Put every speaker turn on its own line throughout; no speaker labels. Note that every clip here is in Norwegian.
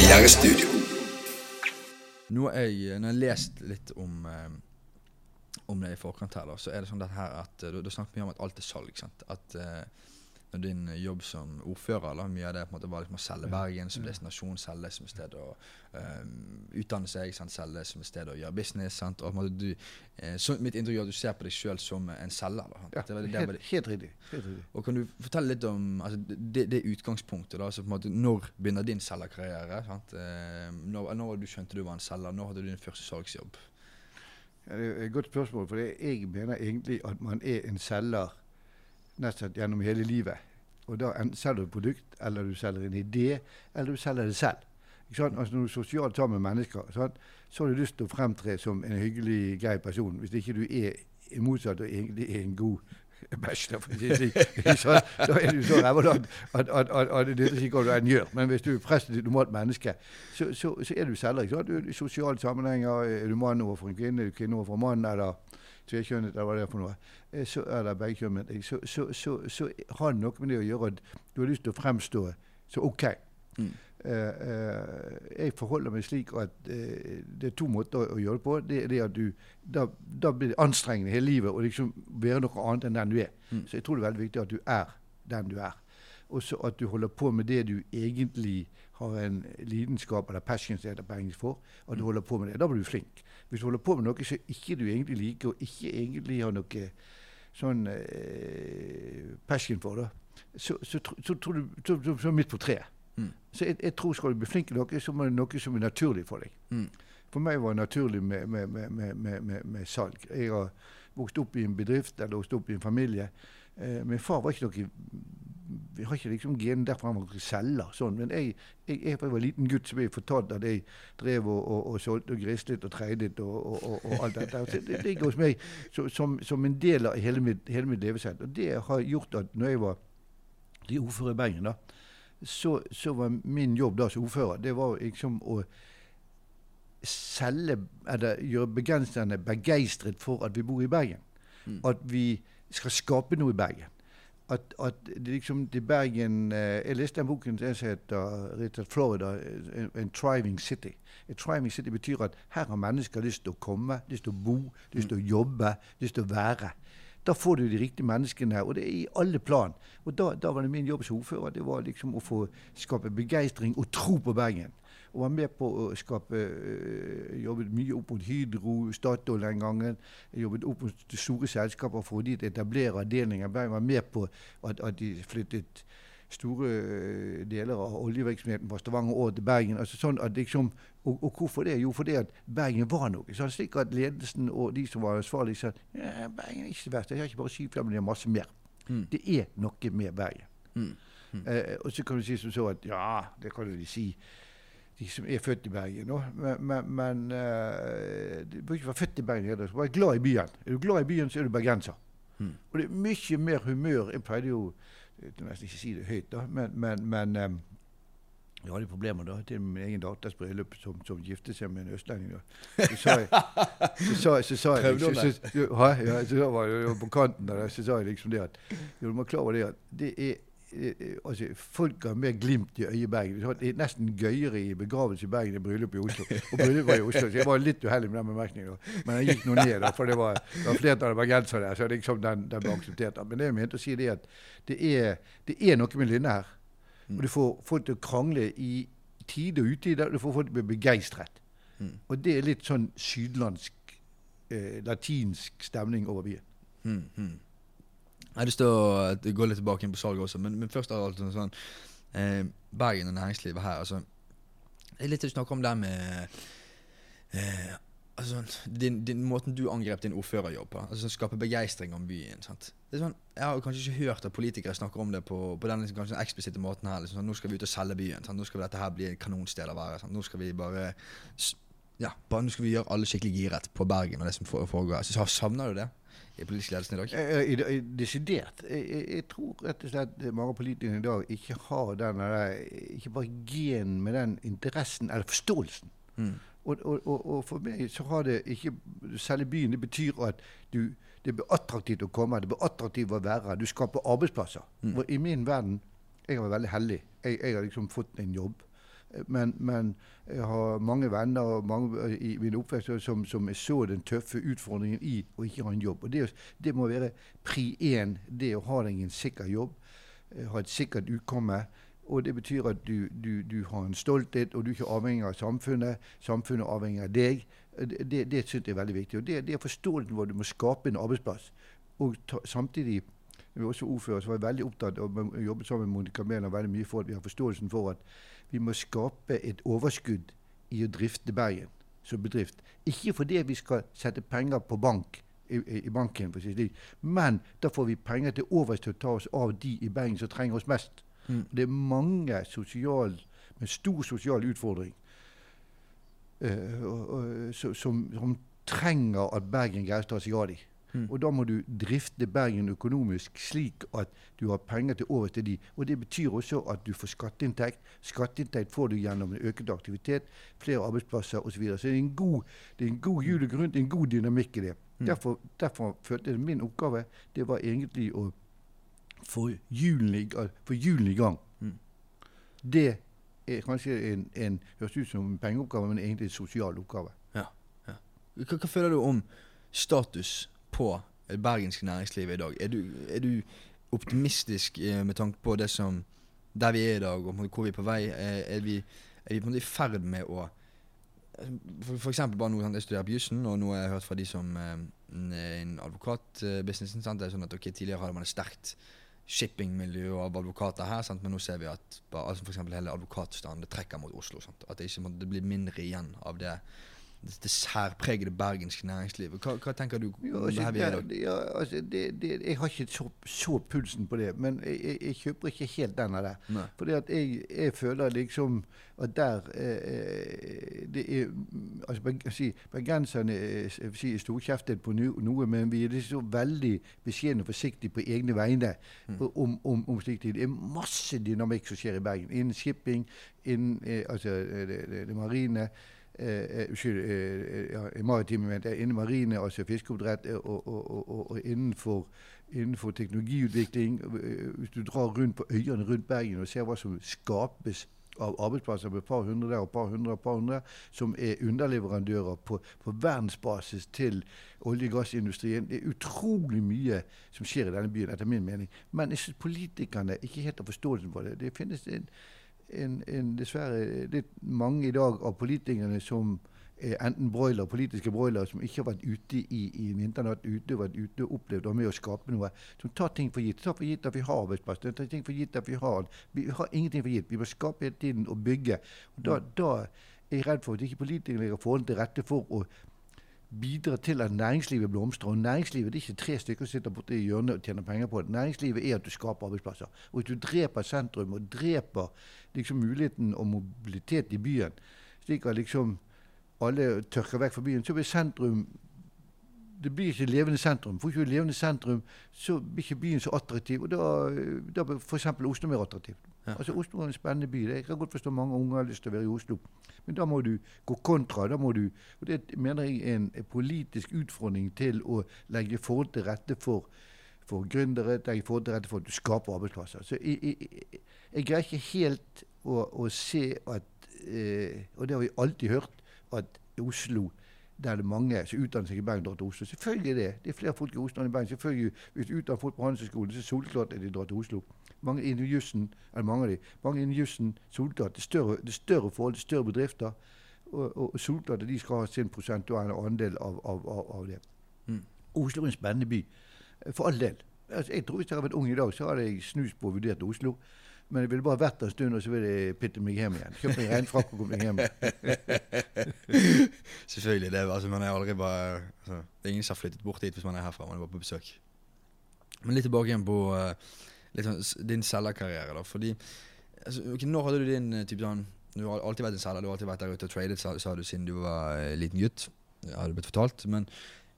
Karrierestudio.
Nå har jeg, lest litt om, eh, om det i forkant her, da, så er det sånn dette her at da, du, du snakker mye om at alt er salg. sant? At eh, når din jobb som ordfører, da, mye av det på en måte var liksom å selge Bergen som destinasjon, selge det som et sted å eh, utdanne seg, sant? selge det som et sted å gjøre business. sant? Og måte du, eh, så Mitt inntrykk er at du ser på deg sjøl som en selger. da.
Ja,
Det det vel-
helt, helt. Helt riktig.
og Kan du fortelle litt om altså, det, det utgangspunktet? da, altså på en måte Når begynner din selgerkarriere? sant? Eh, når, når du skjønte du var en selger? Når hadde du din første salgsjobb?
Ja, det er et godt spørsmål, for jeg mener egentlig at man er en selger nesten gjennom hele livet. Og da selger du et produkt, eller du selger en idé, eller du selger det selv. Altså Når du er sosialt sammen med mennesker, sant? så har du lyst til å fremtre som en hyggelig, grei person. Hvis ikke du er motsatt og egentlig er en god bachelor, for å si slik, da er du så ræva at, at, at, at, det nytter ikke hva du enn gjør. Men hvis du er prest et normalt menneske, så, så, så er du selger. Ikke sant? Du i sosiale sammenhenger. Er du mann overfor en kvinne, er du kvinne overfor en mann, eller tvekjønnet, eller hva det er for noe, eh, så, eller begge kjønn, mener jeg, så, så, så, så har det noe med det å gjøre at du har lyst til å fremstå så OK.
Mm.
Uh, uh, jeg forholder meg slik at uh, det er to måter å, å gjøre det på. Det er det at du, da, da blir det anstrengende hele livet å liksom være noe annet enn den du er.
Mm.
Så jeg tror det er veldig viktig at du er den du er. Og så at du holder på med det du egentlig har en lidenskap eller passion som heter på engelsk for. At du
Mm.
holder på med det. Da blir du flink. Hvis du holder på med noe som ikke du egentlig liker, og ikke egentlig har noe sånn eh, passion for, da, så, så, så, tror du, så, så, midt på treet.
Mm.
Så jeg, jeg tror skal du bli flink i noe, så må det noe som er naturlig for deg.
Mm.
For meg var det naturlig med, med, med, med, med, med, med salg. Jeg har vokst opp i en bedrift eller vokst opp i en familie. Eh, min far var ikke noe Vi har ikke liksom genen derfra man kan selge. Sånn. Men jeg, jeg, jeg, jeg var liten gutt, så ble jeg fortalt at jeg drev og, og, og solgte og grislet og treidet og, og, og, og alt dette. Så det ligger hos meg så, som, som en del av hele mitt, hele mitt levesett. Og det har gjort at når jeg var de ordfører i Bergen, da, så, så var min jobb da som ordfører det var liksom å selge, eller gjøre bergenserne begeistret for at vi bor i Bergen.
Mm.
At vi skal skape noe i Bergen. At, at det liksom til Bergen eh, Jeg leste den boken som heter Florida, en, en 'Thriving City'. A thriving city betyr at her har mennesker lyst til å komme, lyst til å bo, lyst til å jobbe, lyst til å være. Da får du de riktige menneskene, og det er i alle plan. Og da, da var det min jobb som ordfører det var liksom å få skape begeistring og tro på Bergen. Og var med på å skape øh, Jobbet mye opp mot Hydro, Statoil den gangen. Jobbet opp mot store selskaper for å de etablere avdelinger. Jeg var med på at, at de flyttet store øh, deler av oljevirksomheten fra Stavanger over til Bergen. Altså sånn at liksom, og, og hvorfor det? Jo, fordi at Bergen var noe. Sånn, slik at ledelsen og de som var ansvarlige, sa ja, Bergen er ikke så verst. Jeg har ikke bare Skifjell, men det er masse mer.
Mm.
Det er noe med Bergen.
Mm. Mm.
Eh, og så kan du si som så at ja, det kan jo si, de som er født i Bergen. Men, men, men eh, du bør ikke være født i Bergen heller. Du skal være glad i byen. Er du glad i byen, så er du bergenser.
Mm.
Og det er mye mer humør. Jeg pleide jo jeg nesten ikke si det høyt, da, men, men, men um, jeg hadde problemer da, til min egen datters bryllup, som, som giftet seg med en østlending. da. Så sa jeg, så sa, så sa jeg
Prøvde
så,
hun
ja, var jeg på kanten av det, så sa jeg liksom det at jo, du må klar over det at det er altså, Folk har mer glimt i øyet i Bergen. Det er nesten gøyere i begravelse i Bergen enn bryllup i Oslo. Og bryllup var i Oslo, så jeg var litt uheldig med den bemerkningen. Men jeg gikk nå ned, da, for det var, det var flertallet bergensere der. så liksom den, den ble akseptert. Men det jeg mente å si det er at det er, det er noe med Lynne her. Og du får folk til å krangle i tide og utide. Du får folk til å bli begeistret.
Mm.
Og det er litt sånn sydlandsk, eh, latinsk stemning over byen.
Mm, mm. Jeg har lyst til å eh, gå litt tilbake inn på salget også, men, men først av alt sånn, sånn eh, Bergen og næringslivet her. altså Det er litt å snakke om det med eh, altså, din, din, Måten du angrep din ordførerjobb på. altså Skape begeistring om byen. sant? Det er sånn, Jeg har kanskje ikke hørt at politikere snakker om det på, på den liksom, kanskje eksplisitte måten her. liksom sånn, Nå skal vi ut og selge byen. sant? Nå skal dette her bli et kanonsted å være. sant? Nå skal vi bare ja, bare nå skal vi gjøre alle skikkelig giret på Bergen og det som fore- foregår. Så Savner du det i politisk ledelse i dag?
Eh, i- i- Desidert. Jeg, tror rett og slett mange politikere i dag ikke har den ikke bare gen med den interessen eller forståelsen.
Mm.
Og, og, og, og for meg så har det ikke Selge byen, det betyr at du, det blir attraktivt å komme, det blir attraktivt å være her. Du skaper arbeidsplasser.
Mm.
Og I min verden Jeg har vært veldig heldig. Jeg, jeg har liksom fått en jobb Men, men jeg har mange venner og mange i min oppvekst som, som så den tøffe utfordringen i å ikke ha en jobb. Og det, det må være pri én, det å ha deg en sikker jobb. eh, Ha et sikkert utkomme. Og det betyr at du, du, du har en stolthet, og du er ikke avhengig av samfunnet. Samfunnet er avhengig av deg. Det, det, det synes jeg er veldig viktig. Og det, det er forståelsen hvor du må skape en arbeidsplass. Og ta, samtidig vi var også ordfører, så var jeg veldig opptatt av å jobbe sammen med Monica Mæland veldig mye for at vi har forståelsen for at vi må skape et overskudd i å drifte Bergen som bedrift. Ikke fordi vi skal sette penger på bank i, i, banken, men da får vi penger til overs til å ta oss av de i Bergen som trenger oss mest.
Mm.
Det er mange sosial, med stor sosial utfordring uh, uh, som, som trenger at Bergen ta seg av dem.
Mm.
Og da må du drifte Bergen økonomisk slik at du har penger til over til de. Og det betyr også at du får skatteinntekt. Skatteinntekt får du gjennom en øket aktivitet, flere arbeidsplasser osv. Så, videre. så det er en god, det er en god hjul og grunn, det er en god dynamikk i det.
Mm.
Derfor, derfor følte jeg min oppgave det var egentlig å få julen i, gang.
Mm.
Det er kanskje en, en høres ut som en pengeoppgave, men egentlig en sosial oppgave.
Hva, hva føler du om status på det bergenske næringslivet i dag? Er du, er du optimistisk eh, med tanke på det som der vi er i dag, og hvor vi er på vei? Er, er, vi, er vi på en måte i ferd med å for, for eksempel bare noe Jeg studerer på jussen, og nå har jeg hørt fra de som eh, er innen advokatbusinessen sant? Det er sånn at okay, Tidligere hadde man et sterkt shippingmiljø av advokater her, sant? men nå ser vi at altså for hele advokatstanden trekker mot Oslo. Sant? At det, ikke, det blir mindre igjen av det det, det særpregede bergenske næringslivet. Hva, hva tenker du
Jo, altså,
er
det- ja, altså, det, det, jeg har ikke så, så pulsen på det, men jeg, jeg, jeg kjøper ikke helt den av det. Fordi at jeg, jeg føler liksom at der eh, det er altså, si, Bergenserne er, jeg vil si, er storkjeftet på noe, men vi er liksom så veldig beskjedne og forsiktige på egne vegne
Mm.
om, om, om slikt. Det er masse dynamikk som skjer i Bergen. Innen shipping, innen eh, altså, eh, det, det, det marine. Eh, eh, eh, ja, maritime. Innen marine, altså fiskeoppdrett, og, og, og, og, innenfor, innenfor teknologiutvikling. Hvis du drar rundt på øyene rundt Bergen og ser hva som skapes av arbeidsplasser med et par hundre der og par hundre og par hundre, som er underleverandører på, på verdensbasis til olje- og gassindustrien. Det er utrolig mye som skjer i denne byen, etter min mening. Men jeg synes politikerne ikke helt har forståelsen for det. Det finnes en, en, en dessverre litt mange i dag av politikerne som er enten broiler, politiske broilere som ikke har vært ute i, i vinternatt, ute, vært ute opplevd og med å skape noe. Som tar ting for gitt. Tar for gitt at vi har arbeidsplasser. Tar ting for gitt at vi har Vi har ingenting for gitt. Vi må skape hele tiden og bygge. Og da, da er jeg redd for at ikke politikerne legger forholdene til rette for å bidra til at næringslivet blomstrer. Og næringslivet det er ikke tre stykker som sitter borte i hjørnet og tjener penger på det. Næringslivet er at du skaper arbeidsplasser. Og hvis du dreper sentrum og dreper liksom muligheten og mobilitet i byen, slik at liksom alle tørker vekk fra byen, så blir sentrum det blir ikke levende sentrum. Får ikke du levende sentrum, så blir ikke byen så attraktiv. Og da, da blir f.eks. Oslo mer attraktiv.
Ja.
Altså Oslo er en spennende by. Jeg kan godt forstå mange unge har lyst til å være i Oslo. Men da må du gå kontra. da må du, og Det mener jeg er en, en politisk utfordring til å legge forhold til rette for, for gründere, legge forhold til rette for at du skaper arbeidsplasser. Så jeg, jeg, jeg greier ikke helt å, å se at eh, Og det har vi alltid hørt, at Oslo der det er mange som utdanner seg i Bergen, drar til Oslo. Selvfølgelig er det. Det er flere folk i Oslo enn i Bergen. Selvfølgelig, Hvis du utdanner folk på Handelshøyskolen, så er det soleklart at de drar til Oslo. Mange innen jussen, eller mange av de, mange innen jussen, soleklart. Det er større, det er større forhold, er større bedrifter. Og, og, og at de skal ha sin prosentuelle andel av, av, av, av det.
Mm.
Oslo er en spennende by. For all del. Altså, jeg tror Hvis jeg hadde vært ung i dag, så hadde jeg snust på og vurdert Oslo. Men jeg ville bare vært der en stund, og så ville jeg pitte meg hjem igjen. Kjøpt meg regnfrakk og komme meg hjem.
Selvfølgelig. det altså, man er aldri bare, altså, det er ingen som har flyttet bort dit hvis man er herfra. Man er bare på besøk. Men litt tilbake igjen på eh, sånn, din selgerkarriere. da, fordi, altså, okay, Når hadde du din eh, type sånn Du har alltid vært en selger, du har alltid vært der ute og tradet, sa, sa du siden du var eh, liten gutt. Det hadde blitt fortalt. Men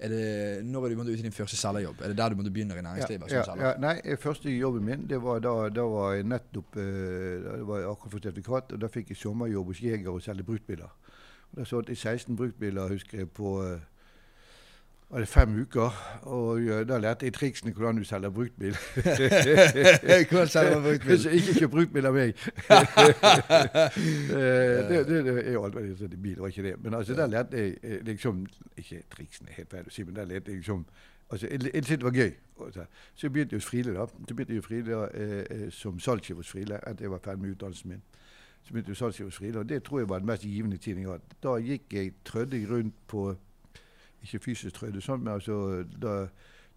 er det, når er du måtte ut i din første selgerjobb? Er det der du måtte begynne i næringslivet?
Ja, ja, ja, nei, eh, første jobben min, det var da, da var jeg nettopp det da var jeg akkurat fått sertifikat, og da fikk jeg sommerjobb hos Jeger og selge bruktbiler. Og Da solgte jeg 16 bruktbiler, husker jeg, på eh, var det fem uker, og da lærte jeg triksene hvordan du selger bruktbil.
Hvordan selger bruktbil?
Så ikke kjøp bruktbil av meg. Eh, det, det, det er jo alt veldig interessert i bil, var ikke det. Men altså, der lærte jeg eh, liksom Ikke triksene, helt feil å si, men der lærte jeg liksom altså, Jeg, jeg syntes det var gøy. Så, jeg begynte hos Friele, da. Så begynte jeg Friele eh, eh, som salgssjef hos Friele etter jeg var ferdig med utdannelsen min. Så begynte jeg hos Friele, og det tror jeg var den mest givende tiden jeg har hatt. Da gikk jeg, trødde rundt på Ikke fysisk trøyde, sånn, men altså da,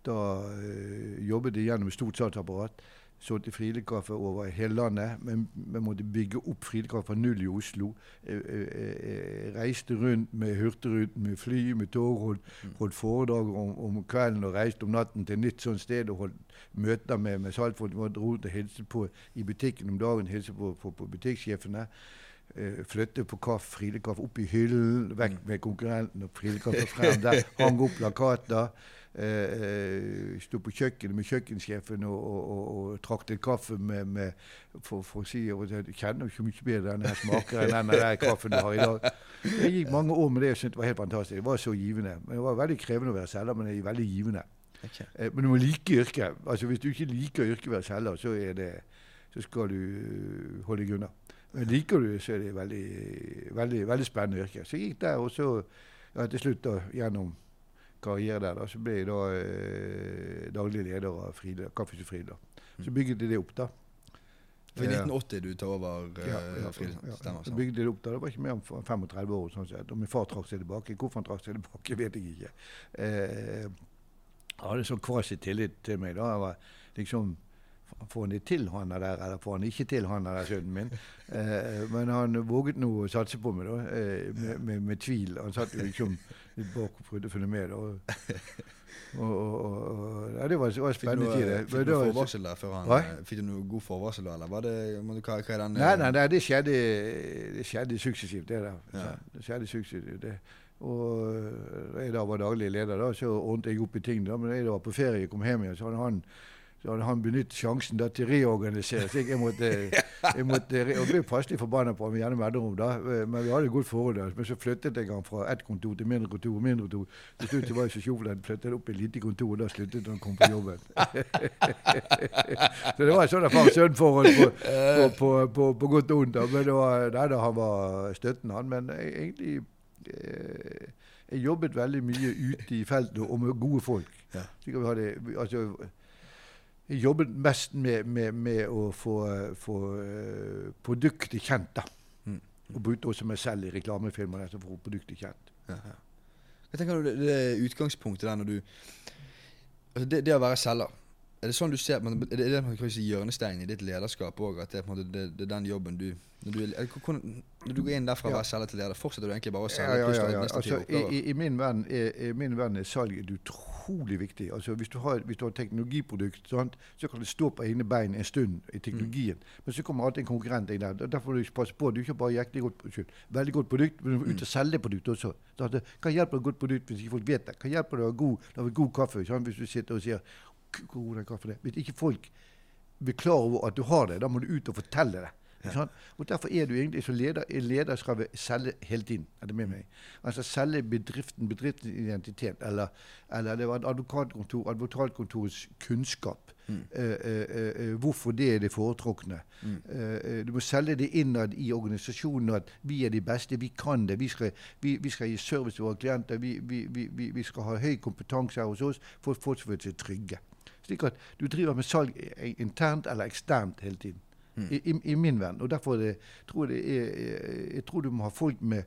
da øh, jobbet jeg gjennom stort salgsapparat. Solgte frilekaffe over hele landet. Men vi måtte bygge opp Friele-kaffe fra null i Oslo. Jeg, jeg, jeg reiste rundt med Hurtigruten, med fly, med tog. Holdt, holdt foredrag om, om kvelden og reiste om natten til et nytt sånt sted. Og holdt møter med, med salgsfolk. Dro rundt og hilste på i butikken om dagen. Hilste på, på, på butikksjefene. Uh, flytte på kaffe, Friele-kaffe opp i hyllen, vekk med konkurrenten og Friele-kaffe frem der. Hang opp plakater. Eh, Sto på kjøkkenet med kjøkkensjefen og, og, og, og til kaffe med, med for, for, å si og jeg kjenner ikke mye bedre denne her smaker enn den der kaffen du har i dag. Jeg gikk mange år med det og syntes det var helt fantastisk. Det var så givende. Men Det var veldig krevende å være selger, men det er veldig givende.
Okay.
Eh, men du må like yrket. Altså Hvis du ikke liker yrket å være selger, så, er det, så skal du øh, holde deg unna. Men liker du det, så er det veldig, veldig, veldig spennende yrke. Så jeg gikk der, og så ja, til slutt da, gjennom karriere der, da, så ble jeg da eh, daglig leder av Frida, Kaffehus Frida. Så bygget de det opp, da.
For i 1980 du tar over uh,
Ja, ja,
Friele?
ja.
Stemmer.
Så bygde de det opp da. Det var ikke mer enn 35 år. sånn sett. Og min far trakk seg tilbake. Hvorfor han trakk seg tilbake, vet jeg ikke. Eh, han hadde sånn kvasi tillit til meg. da. Jeg var liksom Får han det til, han der, eller får han ikke til, han der sønnen min? Eh, men han våget nå å satse på meg, da, eh, med, med, med tvil. Han satt jo liksom litt bak og prøvde å følge med. da. Og, og, og, ja, det var, var en spennende
noe,
tid. det.
fikk du noe forvarsel der før han
Hva?
eh, Fikk du noe god forvarsel eller var det du, hva, hva er den
Nei,
eh,
nei, nei det, skjedde, det skjedde suksessivt, det der.
Ja.
Det skjedde suksessivt. Det. Og da jeg da var daglig leder, da, så ordnet jeg opp i ting. Da. Men jeg da var på ferie kom hjem igjen, så hadde han, så han benyttet sjansen da til å reorganisere. seg. jeg, jeg måtte, jeg måtte re og ble passelig forbanna på ham gjennom Edderom, da. Men vi hadde et godt forhold. der. Men så flyttet jeg han fra ett kontor til mindre kontor. mindre kontor. Til slutt var jeg så tjov at jeg flyttet opp i et lite kontor, og da sluttet han å komme på jobben. så det var et sånt far-sønn-forhold på, på, på, på, på godt og vondt. Men det var, nei, da, han var støtten, han. Men jeg, egentlig eh, Jeg jobbet veldig mye ute i feltet og med gode folk.
Ja.
Vi hadde, altså, jeg jobbet mest med, med, med å få, få eh, produktet kjent. da.
Mm.
Og brukte også meg selv i reklamefilmer altså, for å få produktet kjent.
Ja, ja. Jeg tenker du det, det utgangspunktet der når du altså det, det å være selger Er det sånn du ser men Er det det man kan si hjørnesteinen i ditt lederskap òg? At det, er måte, det, det er den jobben du Når du, er- når du går inn derfra å
Ja.
være selger til leder, fortsetter du egentlig bare å selge?
ja, ja, ja,
ja.
Altså, i, i, min verden er, salget er et utrolig viktig. Altså, hvis, du har, hvis du har et teknologiprodukt, sant, så kan det stå på egne bein en stund i teknologien. Men så kommer alltid en konkurrent inn der. Derfor må du passe på. Du er ikke bare jæklig godt, unnskyld, veldig godt produkt, men du må ut og selge produktet også. Det, hva hjelper et godt produkt hvis ikke folk vet det? Hva hjelper det å ha god, god kaffe sant, hvis du sitter og sier hvor god den kaffen er? Hvis ikke folk blir klar over at du har det, da må du ut og fortelle det. Sant? Og Derfor er du egentlig som leder, en leder skal selge hele tiden. er det med meg? Altså selge bedriften, bedriftens identitet, eller, eller det var et advokatkontor, advokatkontorets kunnskap.
Mm.
Eh, eh, eh, hvorfor det er det foretrukne.
Mm.
Du må selge det innad i organisasjonen at vi er de beste, vi kan det. Vi skal, vi, vi skal gi service til våre klienter. Vi, vi, vi, vi, vi skal ha høy kompetanse her hos oss for at folk skal føle seg trygge. Slik at du driver med salg internt eller eksternt hele tiden.
Mm.
I, i, I min verden. Og derfor er det, tror jeg, det er, jeg, jeg tror du må ha folk med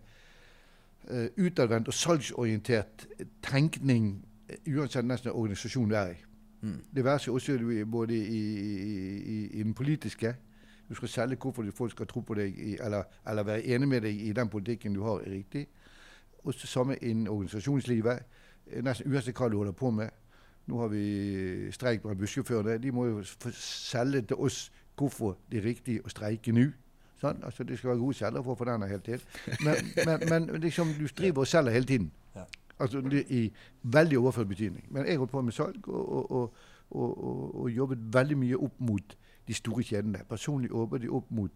uh, utadvendt og salgsorientert tenkning eh, uansett nesten organisasjon du er i.
Mm.
Det være seg også er både i, i, i, i den politiske Du skal selge hvorfor folk skal tro på deg, i, eller, eller være enig med deg i den politikken du har, er riktig. Og det samme innen organisasjonslivet. Eh, Nesten uansett hva du holder på med. Nå har vi streik blant bussjåførene. De må jo selge til oss hvorfor det er riktig å streike nå. Sånn? Altså, det skal være gode selgere for å få den hele tiden. Men, men, men liksom, du driver og selger hele tiden. Altså det I veldig overført betydning. Men jeg holdt på med salg og, og, og, og jobbet veldig mye opp mot de store kjedene. Personlig jobbet jeg opp mot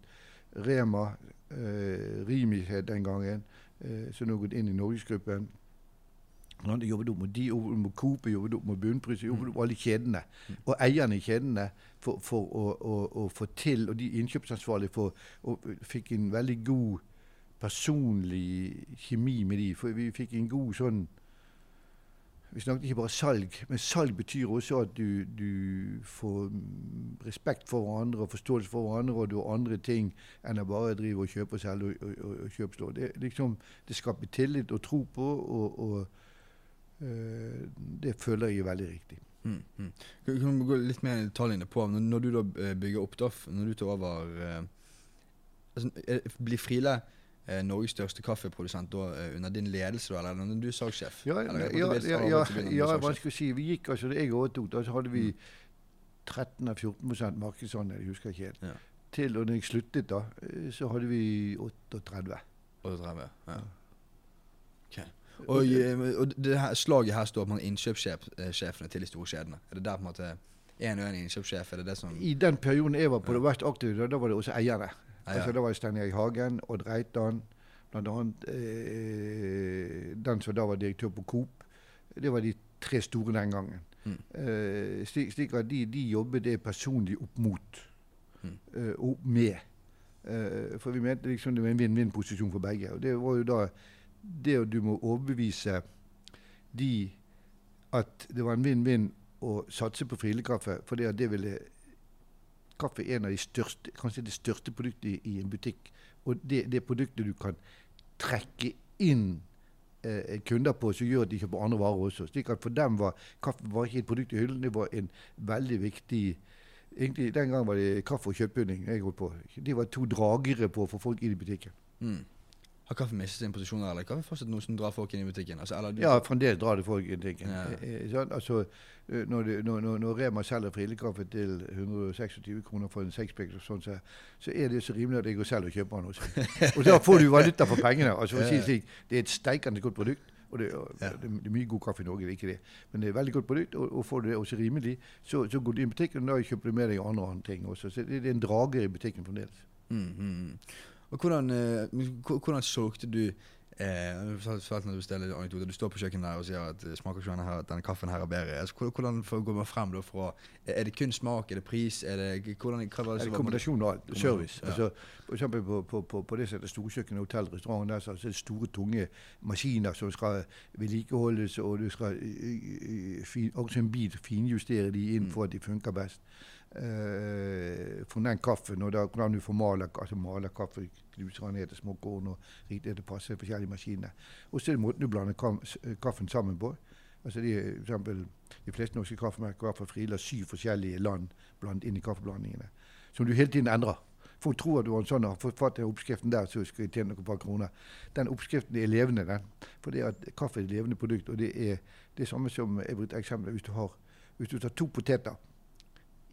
Rema, eh, Rimi den gangen, eh, som nå har gått inn i Norgesgruppen. Hadde jobbet opp mot de, jobbet opp mot Coop, jobbet opp mot Bunnpris, jobbet opp alle kjedene. Og eierne i kjedene for, for å, å, å, få til, og de innkjøpsansvarlige for, og fikk en veldig god personlig kjemi med de. For vi fikk en god sånn Vi snakket ikke bare salg, men salg betyr også at du, du får respekt for hverandre og forståelse for hverandre, og du har andre ting enn å bare drive og kjøpe og selge og, og, og kjøpstå. Det, liksom, det skaper tillit og tro på, og, og det føler jeg er veldig riktig.
Mm, mm. Kan du gå litt mer i detaljene på når, når du da eh, bygger opp DAF, når du tar over eh, altså, Blir Friele eh, Norges største kaffeprodusent da eh, under din ledelse, da, eller når du er salgssjef?
Ja,
Eller,
ja, ja, ja, ja,
som
hva skal jeg si. Vi gikk altså, da jeg overtok, da hadde vi 13 av 14 markedsandel, jeg husker ikke helt.
Ja.
Til og når jeg sluttet, da, eh, så hadde vi 38.
38, ja. Ok. Og, eh, og det her slaget her står på innkjøpssjefene til de store kjedene. Er det der på en måte én og én innkjøpssjef? Er det det som
I den perioden jeg var på det verst aktive, da, var det også eiere.
Eier.
Altså, da var det Stein Erik Hagen, Odd Reitan, annet eh, den som da var direktør på Coop. Det var de tre store den gangen.
Mm.
Eh, slik, slik at de, de jobbet det personlig opp mot.
Mm.
eh, og med. Eh, for vi mente liksom det var en vinn-vinn-posisjon for begge. Og det var jo da det du må overbevise de at det var en vinn-vinn å satse på Friele-kaffe, for det, ville Kaffe er en av de største, kanskje det største produktet i, i en butikk. Og det, det produktet du kan trekke inn eh, kunder på, som gjør at de kjøper andre varer også. Slik at For dem var kaffe var ikke et produkt i hyllen, det var en veldig viktig Egentlig Den gangen var det kaffe og kjøttpudding jeg holdt på. De var to dragere på å få folk inn i butikken.
mm. Har kaffe mistet sin posisjon, eller er kaffe fortsatt noe som drar folk inn i butikken? Altså, eller
Ja, fremdeles drar det folk inn i butikken.
Ja.
Eh, eh. Altså, eh, når, det, når, når, når Rema selger Friele-kaffe til 126 kroner for en sexpack, sånn, så, så er det så rimelig at jeg går selv og kjøper den også. og da får du valuta for pengene. Altså, for å si det slik, det er et steikende godt produkt. Og det,
Ja.
det, det er mye god kaffe i Norge, det er ikke det. Men det er et veldig godt produkt, og, og får du det også rimelig, så, så går du inn i butikken, og da kjøper du med deg andre, andre ting også. Så det, det er en drager i butikken fremdeles.
Mm, mm, mm. Og hvordan, eh, hvordan solgte du eh, du du står på kjøkkenet der og sier at eh, smaker ikke denne, her, denne kaffen her er bedre. Altså, hvordan går man frem da fra Er det kun smak, er det pris, er det hvordan, hva var det
Det kombinasjon av. Service.
ja.
Altså, for eksempel på, på, på, på det som heter storkjøkken, hotell, restaurant, der så er det store, tunge maskiner som skal vedlikeholdes, og du skal fin, også en bit finjustere de inn
Mm.
for at de funker best. Uh, for den kaffen, og da, hvordan du får male, altså male kaffe, knuse ned til små korn og rite det passer forskjellige maskiner. Og så er det måten du blander kaffen sammen på. Altså de, for eksempel, de fleste norske kaffemerker har Friele syv forskjellige land blant inn i kaffeblandingene. Som du hele tiden endrer. Folk tror at du har en sånn, har fått fatt i oppskriften der, så skal jeg tjene noen par kroner. Den oppskriften er levende, den. For det at kaffe er et levende produkt. Og det er det samme som jeg brukte eksempel hvis du har hvis du tar to poteter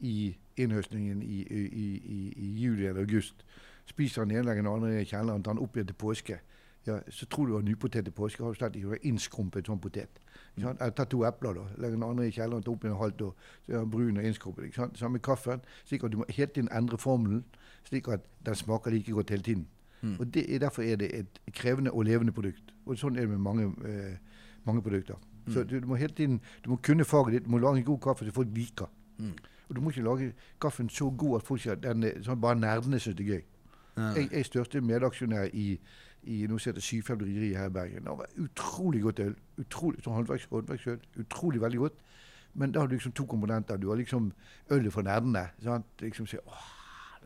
i innhøstningen i, i, i, i juli eller august, spiser den ene, legger den andre i kjelleren, tar den opp igjen til påske, ja, så tror du har nypotet til påske, har du slett ikke vært innskrumpet sånn potet. Ikke sant? Eller ta to epler, da. Legger den andre i kjelleren, tar opp igjen halvt år, så er den brun og innskrumpet. Ikke sant? Samme kaffen. slik at Du må hele tiden endre formelen, slik at den smaker like godt hele tiden.
Mm.
Og det er Derfor er det et krevende og levende produkt. Og Sånn er det med mange, eh, mange produkter. Så
Mm.
du, du må hele tiden du må kunne faget ditt. Du må lage en god kaffe som folk liker.
Mm.
Og du må ikke lage kaffen så god at folk den sånn bare nerdene syns det er gøy.
Ja.
Jeg, jeg største medaksjonær i, i noe som heter Syfjell bryggeri her i Bergen. Det var utrolig godt øl. Utrolig, sånn håndverks, håndverksøl. Utrolig veldig godt. Men da har du liksom to komponenter. Du har liksom ølet for nerdene. Sant? Liksom sier, åh,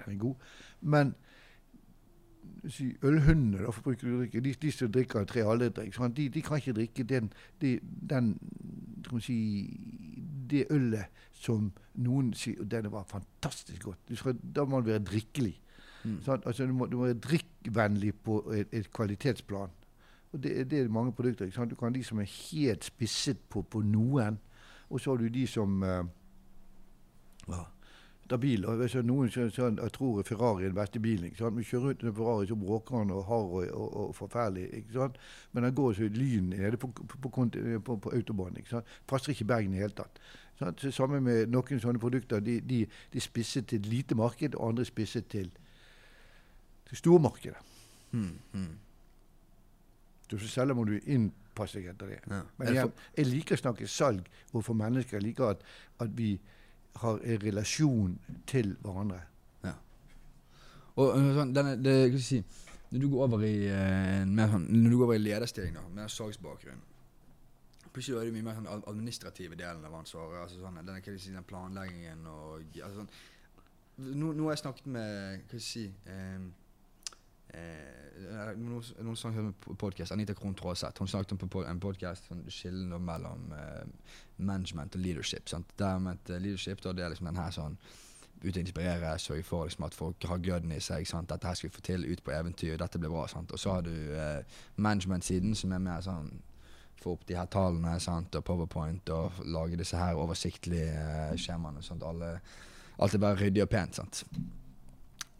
den er god. Men si, ølhundene, da, for å drikke, de, de som drikker tre halvdrikk. De, de kan ikke drikke den, de, den si, det ølet som noen sier og denne var fantastisk godt. Du skal, da må den være drikkelig.
Mm.
Altså, du, må, du må være drikkvennlig på et, et kvalitetsplan. Og det, det er mange produkter. Ikke sant? Du kan ha de som er helt spisset på, på noen, og så har du de som uh, ja, da bil, hvis noen sånn, jeg tror Ferrari er den beste bilen. ikke sant? Vi kjører rundt i en Ferrari så bråker han og hard og, og, og forferdelig. ikke sant? Men den går så lyn nede på, på, på, på, på autobahn. ikke sant? Passer ikke Bergen i det hele tatt. Sant? Så med noen sånne produkter. De, de, de er spisset til et lite marked, og andre er spisset til, til stormarkedet.
Mm. Mm.
Så selger må du inn tilpasse deg etter det.
Ja.
Men jeg, jeg liker å snakke salg overfor mennesker. Jeg liker at, at vi har en relasjon til hverandre.
Og øh, sånn, denne, det, skal si, når du går over i eh, en mer sånn, når du går over i lederstilling, da, med salgsbakgrunn Plutselig er det mye mer sånn administrative delen av ansvaret. altså sånn, denne, hva si, den planleggingen og altså sånn, nå, nå har jeg snakket med Hva skal jeg si eh, eh, Noen noen snakket om podcast, Anita Krohn Traaseth. Hun snakket om en podkast sånn, skillen mellom eh, management og leadership. Sant? Der med eh, leadership da, det er liksom den her sånn ut og inspirere, sørge for liksom, at folk har gløden i seg. Sant? Dette her skal vi få til, ut på eventyr, dette blir bra. Sant? Og så har du eh, management-siden, som er mer sånn få opp de her tallene sant? og powerpoint og lage disse her oversiktlige eh, skjemaene. Sånn alt er bare ryddig og pent. sant?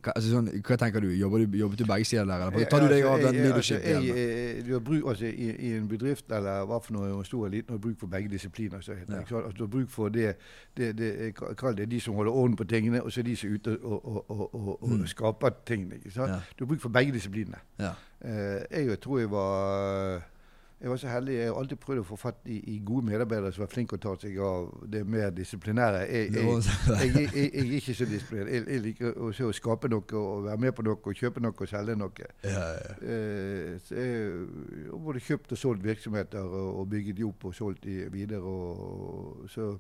Hva, altså, sånn, hva tenker du? Jobber du, jobbet du begge sider der, eller tar du deg av
Altså,
den
jeg-
leadership-delen?
Altså, altså, i, en bedrift eller hva for noe stor eller liten, har bruk for begge disipliner. Så
Ja.
altså, du har bruk for det, det, det det de som holder orden på tingene, og så de som er ute og, og, og, og,
Mm.
skaper tingene.
Ja.
Du har bruk for begge disiplinene.
Ja.
Eh, jeg tror jeg var jeg var så heldig. Jeg har alltid prøvd å få fatt i, i gode medarbeidere som er flinke å ta seg av det mer disiplinære. Jeg, jeg, jeg, jeg, er ikke så disiplinert. Jeg, liker å, å skape noe og være med på noe og kjøpe noe og selge noe.
Ja, ja.
Eh, så jeg har både kjøpt og solgt virksomheter og, og bygget de opp og solgt de videre. Og, så,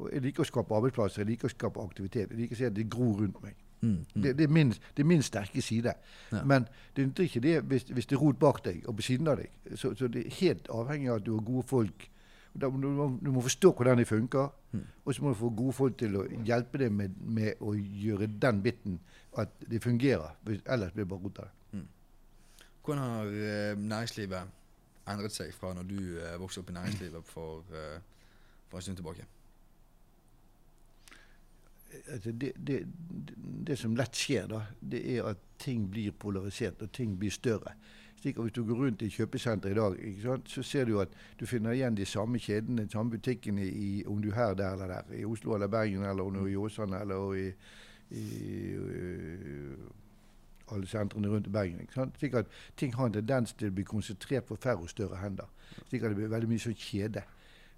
og jeg liker å skape arbeidsplasser, jeg liker å skape aktivitet. Jeg liker å se at det gror rundt meg.
Mm, mm.
Det, det, er min, det er min sterke side.
Ja.
Men det nytter ikke det hvis, hvis det er rot bak deg og på siden av deg. Så, så det er helt avhengig av at du har gode folk. Du, må, du må forstå hvordan de funker,
Mm.
og så må du få gode folk til å hjelpe deg med, med å gjøre den biten at det fungerer. Ellers blir det bare rot av det.
Hvordan har eh, næringslivet endret seg fra når du eh, vokste opp i næringslivet for, eh, for en stund tilbake?
Altså det, det, det, som lett skjer, da, det er at ting blir polarisert, og ting blir større. Slik at Hvis du går rundt i kjøpesenteret i dag, sant, så ser du at du finner igjen de samme kjedene, de samme butikkene, i, om du er her, der eller der. I Oslo eller Bergen, eller om du er i Åsane, eller i, i i alle sentrene rundt Bergen. Slik at ting har en tendens til å bli konsentrert på færre og større hender. Slik at det blir veldig mye sånn kjede.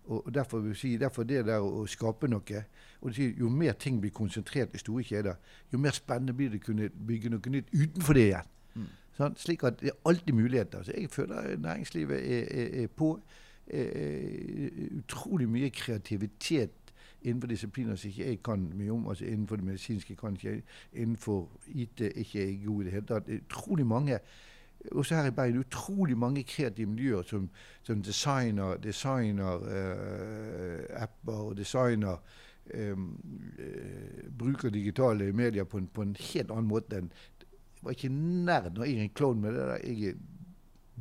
Og og derfor si, derfor det der å skape noe og det sier, Jo mer ting blir konsentrert i store kjeder, jo mer spennende blir det å kunne bygge noe nytt utenfor det igjen.
Mm.
Sånn, slik at det er alltid muligheter. Så jeg føler næringslivet er, er, er på. Er, utrolig mye kreativitet innenfor disipliner som ikke jeg kan mye om. altså Innenfor det medisinske kan ikke jeg. Innenfor IT ikke jeg god i det hele tatt. Utrolig mange også her i Bergen utrolig mange kreative miljøer som, som designer, designer eh, apper og designer eh, bruker digitale medier på en, på en helt annen måte enn Jeg var ikke nær når jeg er en klovn med det der. Jeg er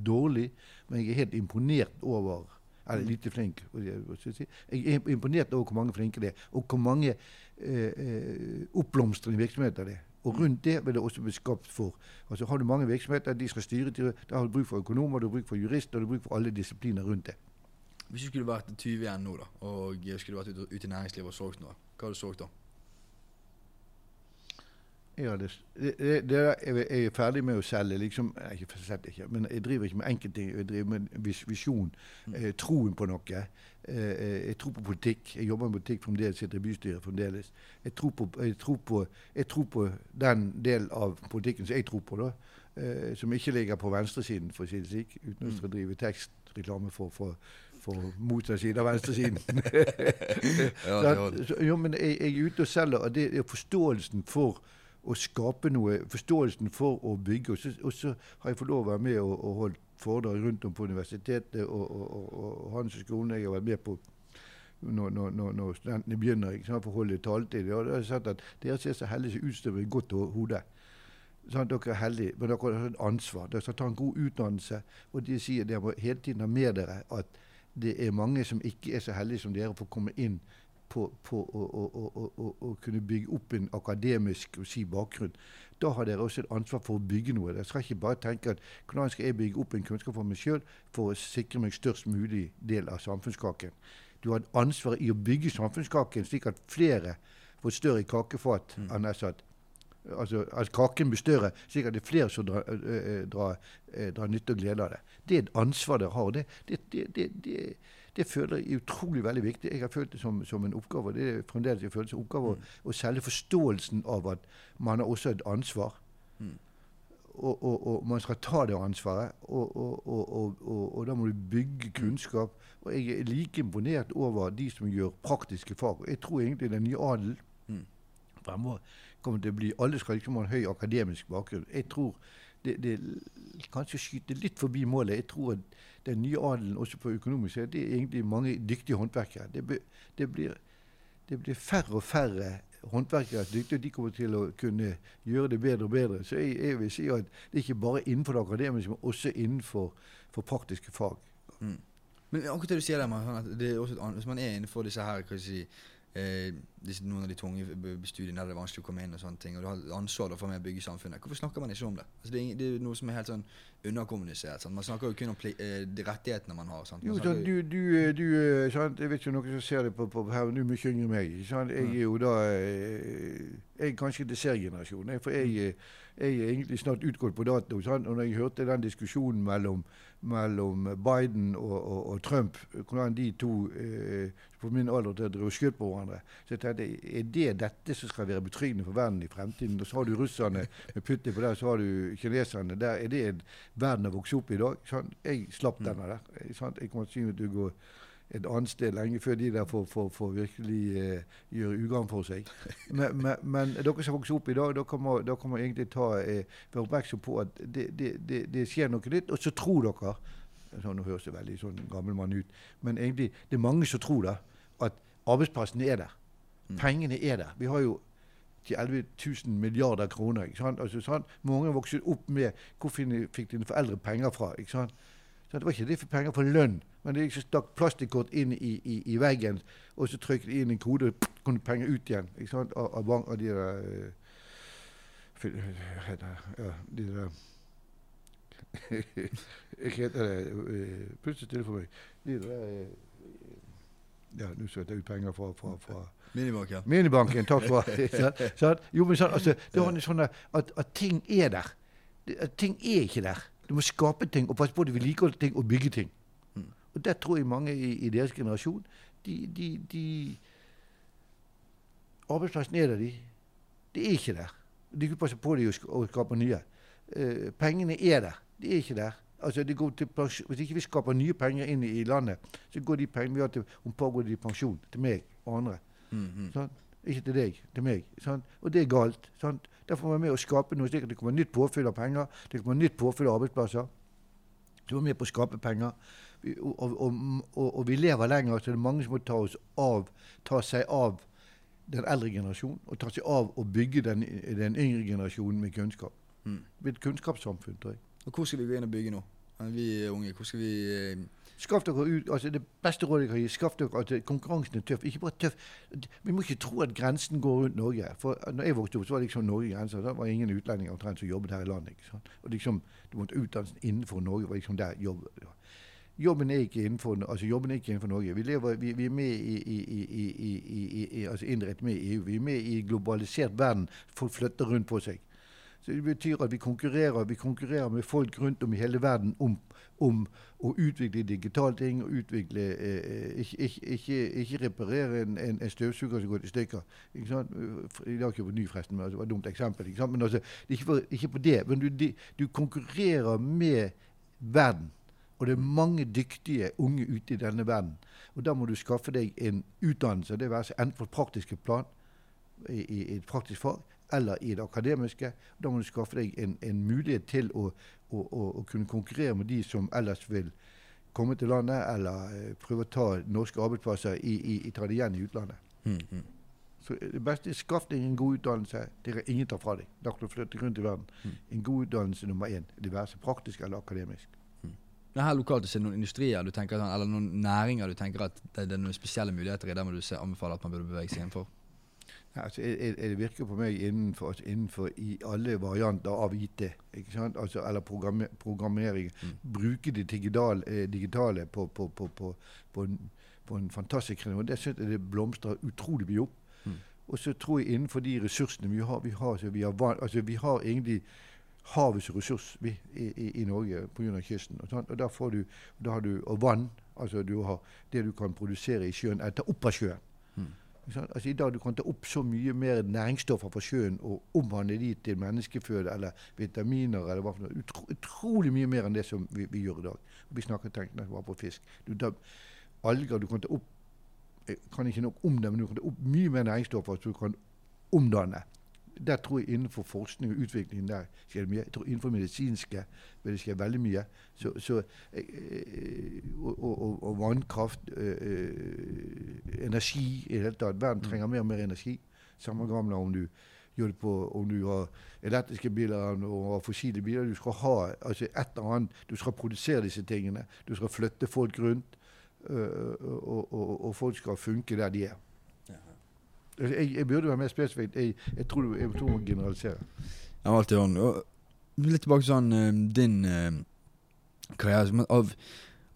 dårlig, men jeg er helt imponert over eller lite flink. Jeg er imponert over hvor mange flinke det er, og hvor mange eh, oppblomstrende virksomheter det er. Og rundt det vil det også bli skapt for. Altså Har du mange virksomheter, de skal styre da har du bruk for økonomer, du har bruk for jurister, du har bruk for alle disipliner rundt det.
Hvis du skulle vært 20 igjen nå, da, og skulle vært ute, ute i næringslivet og solgt noe, hva hadde du solgt da?
Hadde, det, det, det er, jeg er ferdig med å selge, liksom ikke ikke, men jeg driver ikke med enkeltting. Jeg driver med vis, visjon. Eh, troen på noe. Eh, jeg tror på politikk. Jeg jobber med politikk fremdeles, sitter i bystyret fremdeles. Jeg tror, på, jeg, tror på, jeg tror på den del av politikken som jeg tror på, da. Eh, som ikke ligger på venstresiden, for å si det slik. Uten å
Mm.
drive tekstreklame for, for, for motsatt side av venstresiden.
Ja,
jo, men jeg, jeg er ute og selger, og det er forståelsen for å skape noe, forståelsen for å bygge. Og så, har jeg fått lov å være med og, og holdt foredrag rundt om på universitetet og, og, og, og Handelshøyskolen. Jeg har vært med på når, når, når, når studentene begynner ikke sant, for å holde taletid. Og da har jeg sagt at dere ser så heldige som utstyrer et godt ho- hode. Sånn, dere er heldige, men dere har et ansvar. Dere skal ta en god utdannelse. Og de sier dere må hele tiden ha med dere at det er mange som ikke er så heldige som dere for å komme inn på, på å, å, å, å, kunne bygge opp en akademisk si, bakgrunn. Da har dere også et ansvar for å bygge noe. Dere skal ikke bare tenke at hvordan skal jeg bygge opp en kunnskap for meg sjøl for å sikre meg størst mulig del av samfunnskaken. Du har et ansvar i å bygge samfunnskaken slik at flere får større kakefat
Mm.
sagt. Altså, at kaken blir større, slik at det er flere som drar, drar, drar nytte og glede av det. Det er et ansvar dere har. Det, det, det, det, det føler jeg er utrolig veldig viktig. Jeg har følt det som, som en oppgave. og Det er fremdeles jeg føler som oppgave
Mm.
å selge forståelsen av at man har også et ansvar.
Mm.
Og, og, og man skal ta det ansvaret. Og, og, og, og, og, og da må du bygge kunnskap. Og jeg er like imponert over de som gjør praktiske fag. Jeg tror egentlig den nye adel
Mm.
fremover kommer til å bli Alle skal liksom ha en høy akademisk bakgrunn. Jeg tror det, det kanskje skyter litt forbi målet. Jeg tror at den nye adelen også på økonomisk side, det er egentlig mange dyktige håndverkere. Det, be, det, blir, det blir færre og færre håndverkere er dyktige, og de kommer til å kunne gjøre det bedre og bedre. Så jeg, jeg vil si at det er ikke bare innenfor det akademiske, men også innenfor for praktiske fag.
Mm. Men akkurat det du sier der, man, sånn det er også et annet, hvis man er innenfor disse her, hva skal jeg si, eh, noen av de tunge studiene der det er vanskelig å komme inn og sånne ting, og du har ansvar for med å bygge samfunnet, hvorfor snakker man ikke om det? Altså, det, er, det er noe som er helt sånn underkommunisert. Sant? Man snakker jo kun om eh, de rettighetene man har. Man
Jo, sånn, du, du, eh, du eh, sant? Jeg vet ikke om noen som ser det på, på her, du er mye yngre enn meg. Sant? Jeg er jo da Jeg er kanskje dessertgenerasjonen. For jeg, eh, jeg er egentlig snart utgått på dato. Sant? Og når jeg hørte den diskusjonen mellom, mellom Biden og, og, og Trump, hvordan de to eh, på min alder til å og skudd på hverandre, så jeg tenkte er det dette som skal være betryggende for verden i fremtiden? Og så har du russerne med Putin på der, så har du kineserne der. Er det en verden å vokse opp i i dag? Sånn, Jeg slapp
Mm.
denne der. Sånn? Jeg kommer til å gå et annet sted lenge før de der får, får, får virkelig eh, gjøre ugagn for seg. Men, men, men dere som vokser opp i dag, da kan man egentlig ta, eh, være oppmerksom på at det, det, det, det skjer noe nytt. Og så tror dere sånn, Nå høres det veldig sånn gammel mann ut, men egentlig det er mange som tror da, at arbeidsplassene er der.
Mm.
Pengene er der. Vi har jo til 11 000 milliarder kroner. ikke sant? Altså, sant? mange vokser opp med Hvor fikk dine foreldre penger fra? ikke sant? Så det var ikke de fikk penger for lønn, men liksom stakk plastikkort inn i, i, i veggen, og så trykket de inn en kode, og kom det penger ut igjen ikke sant? Av, av, bank, av de der eh, ja, de der Jeg heter det eh, Plutselig stille for meg. De der eh, Ja, nå søkte jeg ut penger fra, fra, fra
Minibank, ja.
Minibanken, takk for det. Sant? Jo, men sånn, altså, det var sånn at, at ting er der. Det, at ting er ikke der. Du må skape ting og passe på at du vedlikeholder ting og bygge ting.
Mm.
Og det tror jeg mange i, i deres generasjon de, de, de Arbeidsplassen er der, de. Det er ikke der. De kan passe på dem og, skape nye. Uh, pengene er der. De er ikke der. Altså, de går til Hvis ikke vi skaper nye penger inn i, i landet, så går de pengene vi har til om par går de i pensjon. Til meg og andre.
Mm, -hmm.
sånn? Ikke til deg, til meg. Sånn? Og det er galt. Sant? Derfor må man med å skape noe slik at det kommer nytt påfyll av penger. Det kommer nytt påfyll av arbeidsplasser. Du er med på å skape penger. Og, og, og, og, vi lever lenger, så det er mange som må ta, oss av, ta seg av den eldre generasjonen. Og ta seg av å bygge den, den yngre generasjonen med kunnskap.
Mm.
Det blir et kunnskapssamfunn, tror jeg.
Og hvor skal vi gå inn og bygge nå? Vi unge. Hvor skal vi eh,
Skaff dere ut, altså Det beste rådet jeg kan gi, skaff dere at konkurransen er tøff. Ikke bare tøff. Vi må ikke tro at grensen går rundt Norge. For når jeg vokste opp, så var liksom Norge grensa. Da var ingen utlendinger omtrent som jobbet her i landet. ikke sant? Og liksom, Du måtte utdannelsen innenfor Norge. var liksom der jobb. Jobben er ikke innenfor, altså jobben er ikke innenfor Norge. Vi, lever, vi, vi er med i, i, i, i, altså indirekte med EU. Vi er med i globalisert verden. Folk flytter rundt på seg. Så Det betyr at vi konkurrerer, vi konkurrerer med folk rundt om i hele verden om, om å utvikle digitale ting. og utvikle, eh, ikke, ikke, ikke, ikke reparere en, en, en støvsuger som går til stykker. Ikke sant? I dag kjøper ny, forresten, men altså, det var et dumt eksempel. Ikke sant? Men altså, for, ikke på det. Men du, du konkurrerer med verden. Og det er mange dyktige unge ute i denne verden. Og da må du skaffe deg en utdannelse, det være seg enten på et praktisk plan, i, i et praktisk fag, eller i det akademiske. Da må du skaffe deg en, en mulighet til å, å, å, å kunne konkurrere med de som ellers vil komme til landet, eller eh, prøve å ta norske arbeidsplasser i, i, i ta det igjen i utlandet.
mm, -hmm.
Så det beste er skaff deg en god utdannelse. Det kan ingen ta fra deg. Da kan du flytte rundt i verden.
Mm.
En god utdannelse nummer én. Det være seg praktisk eller akademisk.
Men her lokalt det er det noen industrier du tenker, eller noen næringer du tenker at det, det er noen spesielle muligheter i der må du se, anbefale at man burde bevege seg innenfor?
Altså, jeg, jeg, det virker på meg innenfor, altså, innenfor i alle varianter av IT. Ikke sant? Altså, eller programme, programmering.
Mm.
Bruke det digitale, eh, digitale på, på, på, på, på, en, på en fantastisk måte. Det syns jeg det blomstrer utrolig mye opp.
Mm.
Og så tror jeg innenfor de ressursene vi har Vi har, vi har, altså, vi har egentlig havets ressurs vi, i, i, i Norge pga. kysten. Og, sånn, og der får du, da har du og vann. Altså du har det du kan produsere i sjøen, er ta opp av sjøen.
Mm.
Altså I dag du kan ta opp så mye mer næringsstoffer fra sjøen og omvandle de til menneskeføde eller vitaminer. eller hva for noe. Utro, utrolig mye mer enn det som vi, vi gjør i dag. Vi snakker tenkende bare på fisk. Du, da, alger du kan ta opp jeg kan ikke nok om det, men du kan ta opp mye mer næringsstoffer som du kan omdanne. Der tror jeg innenfor forskning og utvikling der skjer det mye. Jeg tror innenfor medisinske vil det skje veldig mye. Så, så, eh, og, og, og, vannkraft, eh, energi i det hele tatt. Verden trenger mer og mer energi. Samme gamle om du gjør det på om du har elektriske biler og fossile biler. Du skal ha altså et eller annet, du skal produsere disse tingene. Du skal flytte folk rundt. Og, og, folk skal funke der de er. Jeg, jeg, burde være mer spesifikk. Jeg, jeg, tror du, jeg tror må generalisere.
Ja, alt i orden. Litt tilbake til sånn din uh, karriere. Av,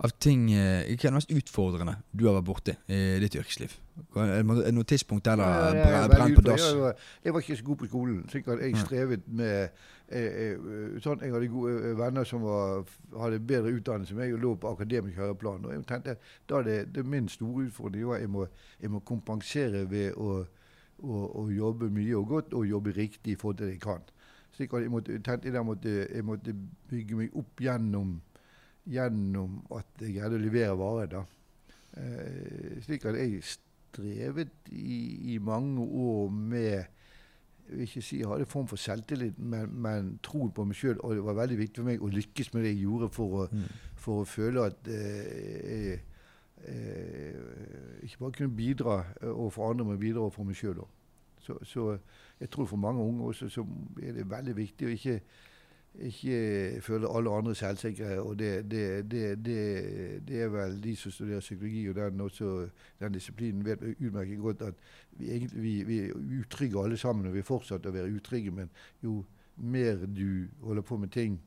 av ting Hva er det mest utfordrende du har vært borti i ditt yrkesliv? Er det noe tidspunkt der det brent på dass?
Jeg, var ikke så god på skolen. Sikkert jeg strevet med sånn, jeg hadde gode venner som var, hadde bedre utdannelse enn meg og lå på akademisk høyreplan. Og jeg tenkte da det, det er min store utfordring jeg må, jeg må kompensere ved å, å, å, jobbe mye og godt og jobbe riktig i forhold til det jeg kan. Slik at jeg måtte, tenkte jeg, måtte, jeg måtte bygge meg opp gjennom, gjennom at jeg greide å levere varer. da. Eh, slik at jeg strevet i, i mange år med jeg vil ikke si jeg hadde en form for selvtillit, men, men troen på meg sjøl. Og det var veldig viktig for meg å lykkes med det jeg gjorde, for å, mm. for å føle at eh, jeg eh, ikke bare kunne bidra overfor andre, men bidra overfor meg sjøl òg. Så, så, jeg tror for mange unge også så er det veldig viktig å ikke ikke føler alle andre selvsikre. Og det, det, det, det, er vel de som studerer psykologi og den, også, den disiplinen, vet utmerket godt at vi, egentlig, vi, vi, er utrygge alle sammen, og vi fortsetter å være utrygge. Men jo mer du holder på med ting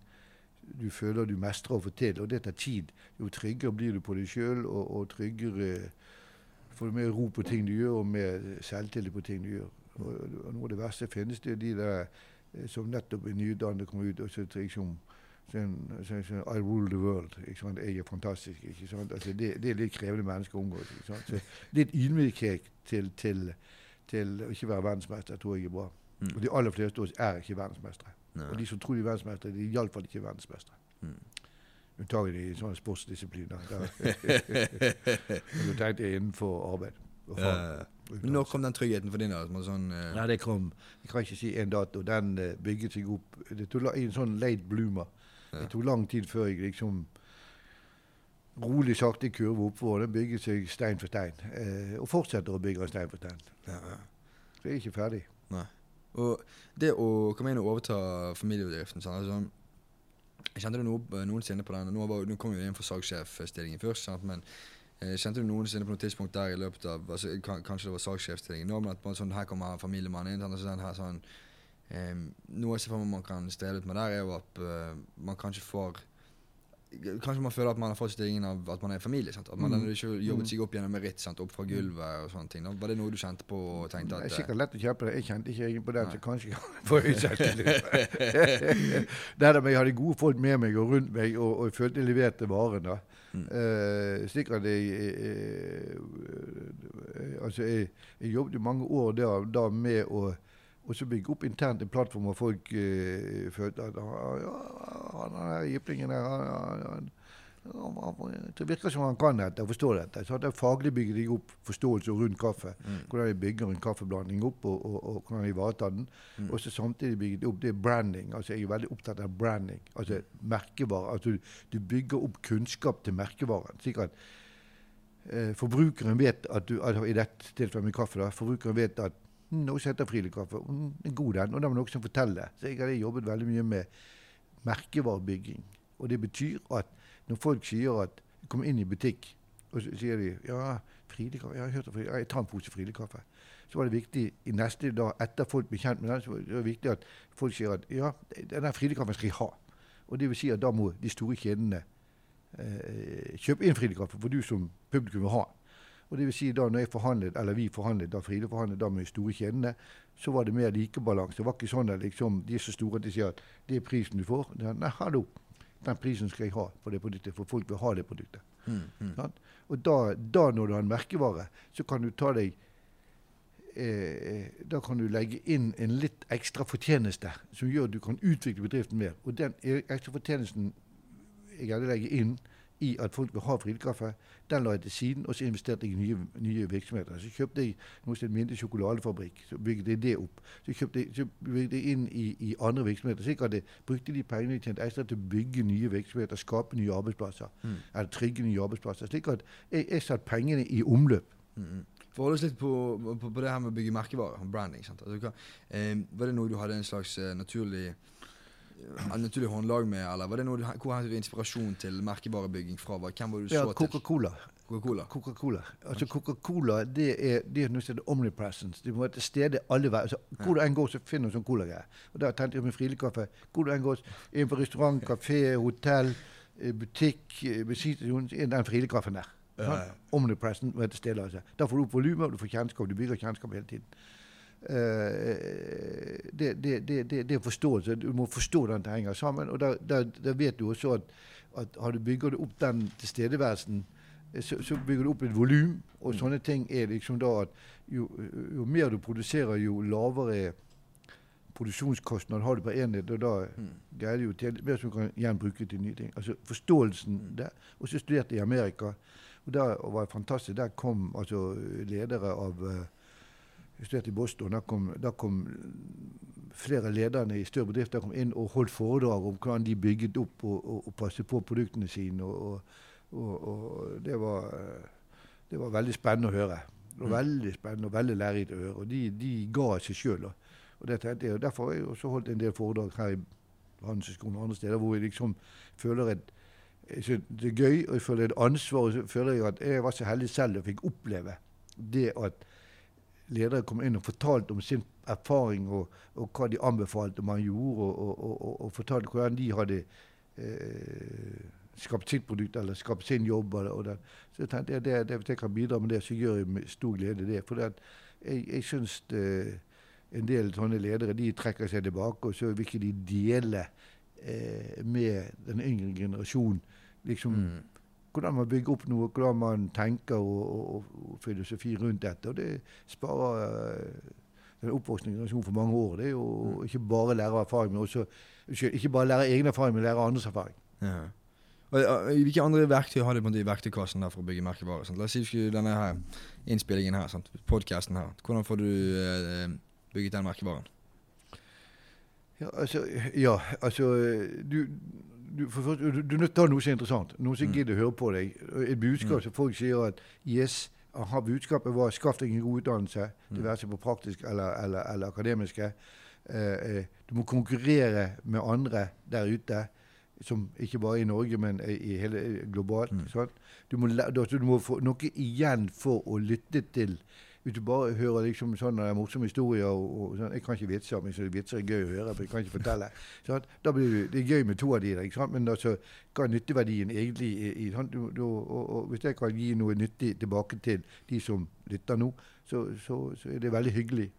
du føler du mestrer å få til, og det tar tid, jo tryggere blir du på deg sjøl, og, og, tryggere får du mer ro på ting du gjør, og mer selvtillit på ting du gjør. Og, og Noe av det verste finnes, det de der som nettopp er nyutdannet kom ut og så liksom sånn, sånn, sånn, I rule the world. Jeg er fantastisk. Altså, det, det, er litt krevende mennesker å omgås. Så Litt ydmykhet til, til, til, å ikke være verdensmester tror jeg er bra. Mm. Og De aller fleste av oss er ikke verdensmestere. Og de som tror de er verdensmestere, de er iallfall ikke verdensmestere. Mm. Unntakelig i sånne sportsdisipliner. Da tenkte jeg innenfor arbeid. Og
fag. Men Når kom den tryggheten for din? Altså, sånn, uh...
ja, det kom Jeg kan ikke si en dato. Den uh, bygget seg opp Det tog i en sånn late bloomer. Ja. Det tok lang tid før jeg liksom rolig, sakte kurve oppover. Den bygget seg stein for stein. Uh, og fortsetter å bygge stein for stein. Ja. Så jeg er ikke ferdig.
Nei. Og det å komme inn og overta familiebedriften sånn, altså, Jeg kjente det noe, noensinne på den. Nå, var, nå kom jeg inn for salgssjefstillingen først, sant? men Eh, kjente du noensinne på noe tidspunkt der i løpet av altså, Kanskje det var salgssjefstillingen nå, men at sånn, her kommer familiemannen inn. Altså, her, sånn, eh, noe jeg ser for meg man kan streve ut med der, er jo at uh, man kanskje får Kanskje man føler at man har fått stillingen av at man er familie. Sant? At man mm. ikke jobbet seg opp gjennom meritt, opp fra gulvet og sånne ting. Da. Var det noe du kjente på og tenkte at
Det er sikkert lett å kjøpe det. Jeg kjente ikke egentlig på det, så kanskje jeg Det er Der jeg hadde gode folk med meg og rundt meg, og, og jeg følte jeg leverte varen. da. Mm. Uh, slik at jeg, uh, uh, altså jeg, jeg, jobbet i mange år der, da med å også bygge opp internt en plattform hvor folk følte at ja, han er jyplingen der han, han, det virker som han kan dette og forstår dette. Så det Faglig bygger de opp forståelse rundt kaffe. Mm. Hvordan de bygger en kaffeblanding opp, og, og, og hvordan de ivaretar den. Mm. Og så samtidig bygger de opp det branding. altså Jeg er veldig opptatt av branding. altså merkevare. altså Du bygger opp kunnskap til merkevaren. slik at eh, forbrukeren vet at du, altså I dette tilfellet med kaffe, da, forbrukeren vet at hm, noe som heter Friele-kaffe, hm, er god den, og da må noen som forteller. Så jeg har jobbet veldig mye med merkevarebygging. Og det betyr at når folk sier at kommer inn i butikk, og så sier de ja, Friele-kaffe, jeg har hørt om jeg tar en pose Friele-kaffe. Så var det viktig i neste dag, etter folk ble kjent med den, så var det viktig at folk sier at ja, denne Friele-kaffen skal jeg ha. Og det vil si at da må de store kjedene eh, kjøpe inn Friele-kaffe, for du som publikum vil ha. Og det vil si da når jeg forhandlet, eller vi forhandlet, da Fride forhandlet da med de store kjedene, så var det mer likebalanse. Det var ikke sånn at liksom, de er så store at de sier at det er prisen du får. Nei, hallo, den prisen skal jeg ha på det produktet, for folk vil ha det produktet.
Mm, mm.
Og da, da når du har en merkevare, så kan du ta deg eh, Da kan du legge inn en litt ekstra fortjeneste som gjør at du kan utvikle bedriften mer. Og den ekstra fortjenesten jeg gjerne legger inn i at folk vil ha Fride-kaffe, den la jeg til siden, og så investerte jeg i nye, nye virksomheter. Så kjøpte jeg noe en mindre sjokoladefabrikk. Så bygde jeg det opp. Så, kjøpte jeg, så bygde jeg inn i, i andre virksomheter. Så jeg hadde, brukte de pengene jeg tjente ekstra til å bygge nye virksomheter, skape nye arbeidsplasser.
Mm.
Eller trygge nye arbeidsplasser. Slik at jeg, jeg satte pengene i omløp.
Mm, mm. For å holde oss litt på, på, på det her med å bygge merkevarer, branding. sant? Altså, hva, eh, var det noe du hadde en slags eh, naturlig naturlig håndlag med, eller var det noe hvor hentet du inspirasjon til merkevarebygging fra? Hvem var du så ja,
Coca-Cola.
Coca-Cola.
Coca-Cola. Altså Coca-Cola det er, det er noe som heter omnipresence. Det må være til stede alle veier. Altså, hvor du enn går, så finner du sånn colagreier. Og da tenkte jeg med frilekaffe. Hvor du enn går, inn på restaurant, kafé, hotell, eh, butikk, eh, bensinstasjon, den Friele-kaffen der. Sånn? Omnipresent være til stede. Altså. Da får du opp volumet, og du får kjennskap. Du bygger kjennskap hele tiden. Eh, det, det, det, det, er forståelse. Du må forstå den det henger sammen. Og da, vet du også at, at har du bygger du opp den tilstedeværelsen, eh, så, så bygger du opp et volum. Og sånne ting er liksom da at jo, jo mer du produserer, jo lavere produksjonskostnad har du per enhet. Og da
Mm.
greier du jo til mer som kan gjenbruke til nye ting. Altså forståelsen
Mm.
der. Og så studerte jeg i Amerika. Og der var det fantastisk. Der kom altså ledere av eh, Jeg studerte i Boston. Da kom, da kom flere lederne i større bedrifter kom inn og holdt foredrag om hvordan de bygget opp og, og, og passet på produktene sine. Og, og, og det, var, det var veldig spennende å høre. Var
Mm.
veldig spennende og veldig lærerikt å høre. Og de, de ga seg sjøl. Og det jeg, og derfor har jeg også holdt en del foredrag her i Handelshøyskolen og andre steder hvor jeg liksom føler et det er gøy, og jeg føler et ansvar. Og så føler jeg at jeg var så heldig selv og fikk oppleve det at ledere kom inn og fortalte om sin erfaring og, og hva de anbefalte man gjorde, og, og, og, fortalte hvordan de hadde eh, skapt sitt produkt eller skapt sin jobb. Eller. Så jeg tenkte jeg, det, hvis jeg kan bidra med det, så gjør jeg med stor glede det. For det jeg, jeg syns det, en del sånne ledere de trekker seg tilbake, og så vil ikke de dele eh, med den yngre generasjonen. liksom,
Mm.
Hvordan man bygger opp noe, hvordan man tenker og, og, og filosofi rundt dette. Og det sparer eh, den oppvoksende generasjonen for mange år. Det er jo
Mm.
ikke bare lære av erfaring, men også ikke bare lære egen erfaring, men lære andres erfaring.
Ja. Hvilke andre verktøy har du i verktøykassen for å bygge merkevarer? La oss si denne her innspillingen her, sant? podcasten her. Hvordan får du eh, bygget den merkevaren?
Ja, altså, ja, altså du, du, for, du, du er nødt til å ha noe som er interessant. Noe som
Mm.
gidder å høre på deg. Et budskap
Mm.
som folk sier at yes, aha, budskapet var skaff deg en god utdannelse,
Mm.
det være seg på praktisk eller, eller, eller akademiske. Eh, eh, du må konkurrere med andre der ute, som ikke bare i Norge, men i, hele globalt.
Mm.
sant? Du, må, du, du må få noe igjen for å lytte til hvis du bare hører liksom sånne morsomme historier og, og sånn, Jeg kan ikke vitser, men så vitser er gøy å høre, for jeg kan ikke fortelle. Sånn, Da blir det, det er gøy med to av de der, ikke sant? men altså, hva er nytteverdien egentlig i, i sånn, Du, du, og, og Hvis jeg kan gi noe nyttig tilbake til de som lytter nå, så, så, så er det veldig hyggelig.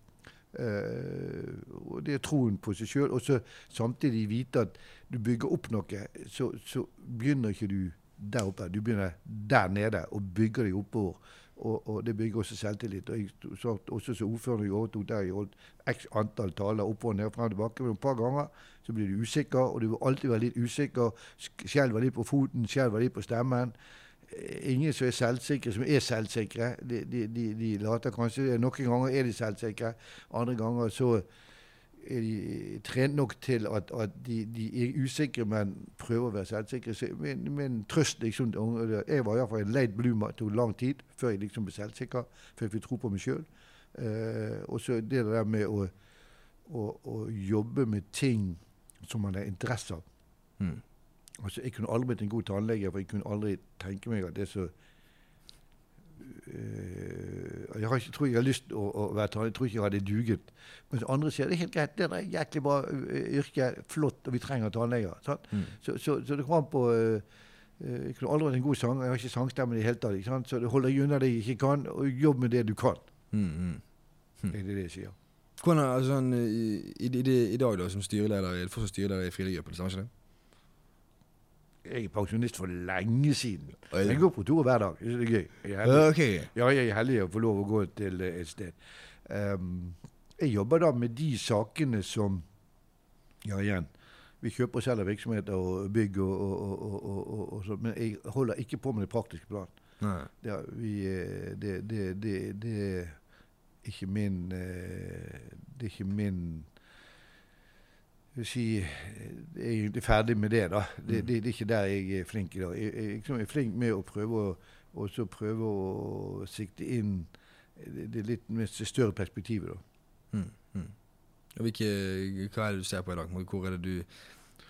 Uh, og Det er troen på seg sjøl. Og så samtidig vite at du bygger opp noe, så, så begynner ikke du der oppe. Du begynner der nede og bygger deg oppover. Og, og det bygger også selvtillit. Og jeg satt også som ordfører i overtok der, jeg holdt x antall taler oppover og ned, frem og tilbake. Men et par ganger så blir du usikker, og du vil alltid være litt usikker. sk- Skjelver litt på foten, skjelver litt på stemmen. Eh, Ingen som er selvsikre, som er selvsikre. De, de, de, de later kanskje Noen ganger er de selvsikre, andre ganger så trent nok til at, at de, de er usikre, men prøver å være selvsikre. Så min, min trøst liksom, Jeg var iallfall en late bloomer. Det tok lang tid før jeg liksom ble selvsikker, før jeg fikk tro på meg sjøl. og så det der med å, å, å jobbe med ting som man har interesse av.
Mm.
Altså, jeg kunne aldri blitt en god tannlege, for jeg kunne aldri tenke meg at det er så øh, Jeg har ikke, tror jeg har lyst til å, å være taler. Jeg tror ikke jeg hadde duget. Mens andre sier det er helt greit, det er et jæklig bra øh, yrke, flott, og vi trenger tannleger.
Mm.
Så, så, så det kommer an på uh, Eh, Jeg kunne aldri vært en god sanger. Jeg har ikke sangstemme i det hele tatt. ikke sant? Så det holder unna det jeg ikke kan, og jobb med det du kan.
Mm, mm.
Det er det jeg sier.
Hvordan, altså, sånn, i, i, i, I dag, da, som styreleder, er fortsatt styreleder i Frivilliggruppen, stemmer ikke det?
Jeg er pensjonist for lenge siden. Jeg går på tur hver dag. Det er gøy. Jeg er.
Ja,
jeg er heldig å få lov å gå til eh, et sted. Um, jeg jobber da med de sakene som Ja, igjen. Vi kjøper og selger virksomheter og bygg og, og, og, og, sånn, men jeg holder ikke på med det praktiske plan. Det, vi, eh, det, det, det, er ikke min eh, Det er ikke min jeg si, Jeg er egentlig ferdig med det, da. Det, det, det er ikke der jeg er flink i dag. Jeg, jeg, liksom er flink med å prøve å også prøve å sikte inn det, det litt større perspektivet, da.
Mm, mm. Og hvilke, hva er det du ser på i dag? Hvor er det du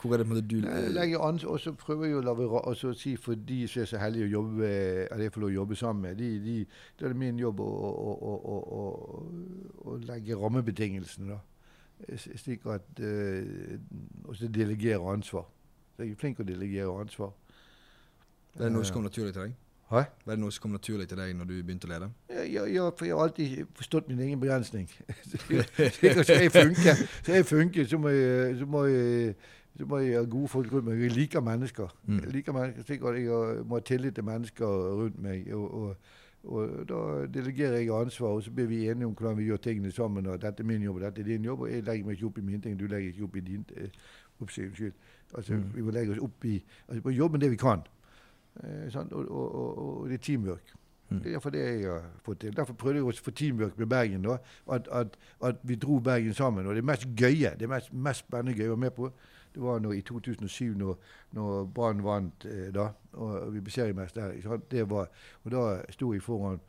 Hvor er det du
Jeg legger an, og så prøver jeg å la være si for de som er så heldige å jobbe eller jeg får lov å jobbe sammen med, de, de, det er min jobb å, å, å, å legge rammebetingelsene, da. Slik at eh, Og så delegere ansvar. Så jeg er flink til å delegere ansvar.
Er det noe som kom naturlig til deg?
Hæ?
Var det noe som kom naturlig til deg når du begynte å lede?
Ja, ja, ja, for jeg har alltid forstått min egen begrensning. Skal jeg funke, skal jeg funke så, må jeg, så, må jeg, så må jeg ha gode folk rundt meg. Jeg liker mennesker.
Mm.
Jeg liker mennesker Sikkert jeg må ha tillit til mennesker rundt meg. Og, og, og da delegerer jeg ansvar, og så blir vi enige om hvordan vi gjør tingene sammen. og Dette er min jobb, og dette er din jobb, og jeg legger meg ikke opp i mine ting. Du legger ikke opp i din eh, unnskyld. Altså,
Mm.
Vi må legge oss opp i altså, på jobben det vi kan. Eh? Og, og, og, og det er teamwork.
Mm.
Det er iallfall det jeg har fått til. Derfor prøvde jeg også å få teamwork med Bergen. da, At, at, at vi dro Bergen sammen. Og det mest gøye, det mest, mest spennende gøye jeg var med på, det var i 2007, når, når Brann vant eh, da, og vi ble seriemester. Det var, og da sto jeg foran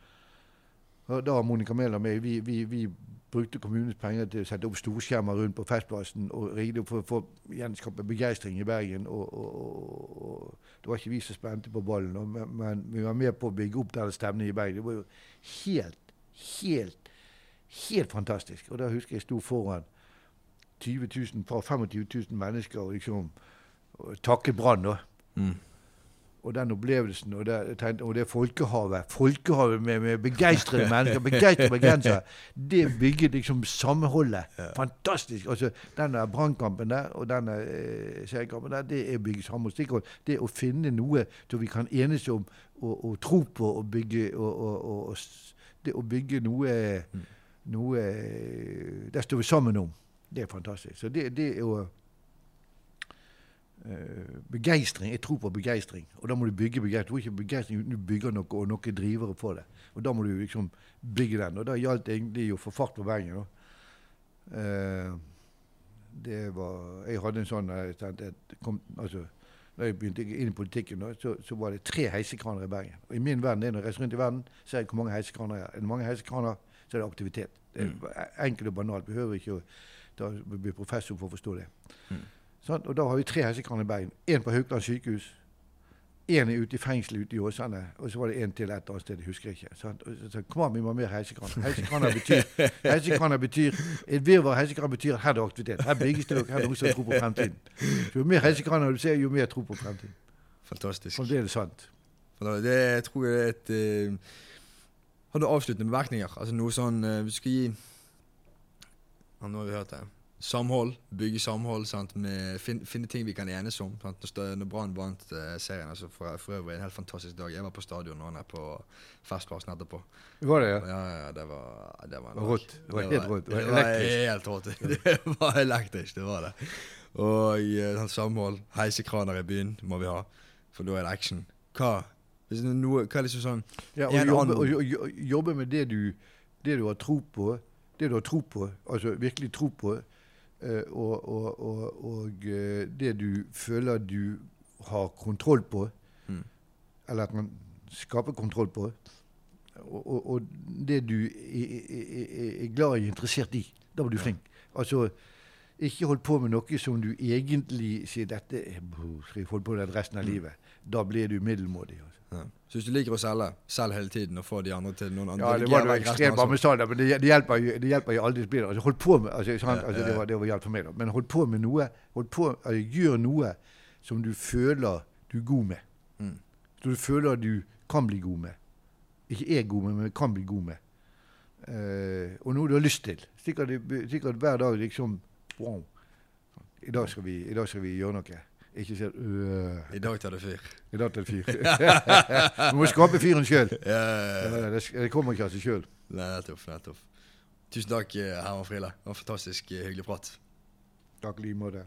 og Da var Monica og meg vi, vi, vi brukte kommunens penger til å sette opp storskjermer rundt på Festplassen og rigge opp for å få gjenskape begeistring i Bergen. Og, og, og, Det var ikke vi som spente på ballen, men, men vi var med på å bygge opp den stemningen i Bergen. Det var jo helt, helt, helt fantastisk. Og da husker jeg sto foran 20 000, fra 25 000 mennesker liksom og Brann.
Mm.
Og den opplevelsen og det, tenkte, og det folkehavet Folkehavet med, med begeistrede mennesker, begeistrede bergensere. Det bygget liksom samholdet. Fantastisk. altså Denne brannkampen der og denne eh, seriekampen der, det er å bygge samhold. Stikkord. Det å finne noe som vi kan enes om og, og tro på og bygge og, og, Det å bygge noe,
Mm.
noe Det står vi sammen om. Det er fantastisk. Så det, det er jo Eh, begeistring. Jeg tror på begeistring. Og da må du bygge begeistring. Du ikke begeistring uten du bygger noe og noen drivere for det. Og da må du liksom bygge den. Og da gjaldt egentlig å få fart på Bergen. Eh, det var Jeg hadde en sånn jeg at kom, altså, Da jeg begynte inn i politikken, da, så, så var det tre heisekraner i Bergen. Og I min verden, er når jeg reiser rundt i verden, ser jeg hvor mange heisekraner det er. Er det mange heisekraner, så er det aktivitet. Det er enkelt og banalt. Behøver ikke å da, bli professor for å forstå det.
Mm.
Sånn, og da har vi tre Bergen. Én på Haukeland sykehus. Én er ute i fengselet ute i Åsane, og så var det en til et annet sted, jeg husker ikke. Og så, så, kom an, vi må ha mer heisekraner. Heisekraner betyr, heisekraner betyr Et virvar av heisekraner betyr her er det aktivitet. Her bygges det her er det noen som tror på fremtiden. Så jo mer heisekraner du ser, jo mer tro på fremtiden.
Fantastisk.
Og det er det sant.
Det jeg tror jeg er et uh, Har du avsluttende bemerkninger? Altså noe sånn uh, Vi skal gi Nå har vi hørt det. Samhold. Bygge samhold. Sant? Med, fin, finne ting vi kan enes om. Sant? Når, når Brann vant eh, serien. Altså for, for øvrig en helt fantastisk dag. Jeg var på stadion og han er på Festplassen etterpå.
Var det,
Ja, ja, det var, det var.
Rått. Det var helt rått. Det var
helt rått. Det var elektrisk, det var det. Og eh, sånn samhold. Heisekraner i byen må vi ha, for da er det action. Hva? Noe, hva er liksom sånn
Ja, og, jobbe, og jobbe med det du, det du har tro på, det du har tro på, altså virkelig tro på, eh, og, og, og, og eh, det du føler du har kontroll på,
Mm.
eller man skaper kontroll på, og, det du er, er, er, glad i, interessert i, da blir du flink. Altså, ikke hold på med noe som du egentlig sier dette skal jeg holde på med resten av
Mm.
livet. Da blir du middelmådig. Altså.
ja. Så hvis du liker å selge, selg hele tiden og få de andre til noen andre.
Ja, det var
jo
ekstremt
altså.
men det, det, hjelper, jo- det hjelper jo aldri spillet. Altså, hold på med, altså, sant?
Ja,
altså,
ja,
det, var, det var hjelp for meg, da. Men hold på med noe, på, altså, gjør noe som du føler du er god med.
Mm.
Som du føler du kan bli god med. Ikke er god med, men kan bli god med. Uh, og noe du har lyst til. Sikkert, sikkert hver dag liksom wow. I dag skal vi, i dag skal vi gjøre noe. Ikke sier øh,
I dag tar det fyr.
I dag tar det fyr. du må skape fyren sjøl.
Ja,
det, det kommer ikke av seg sjøl.
Nettopp. nettopp. Tusen takk, eh, Herman Friele. Det var en fantastisk eh, hyggelig prat.
Takk i like måte.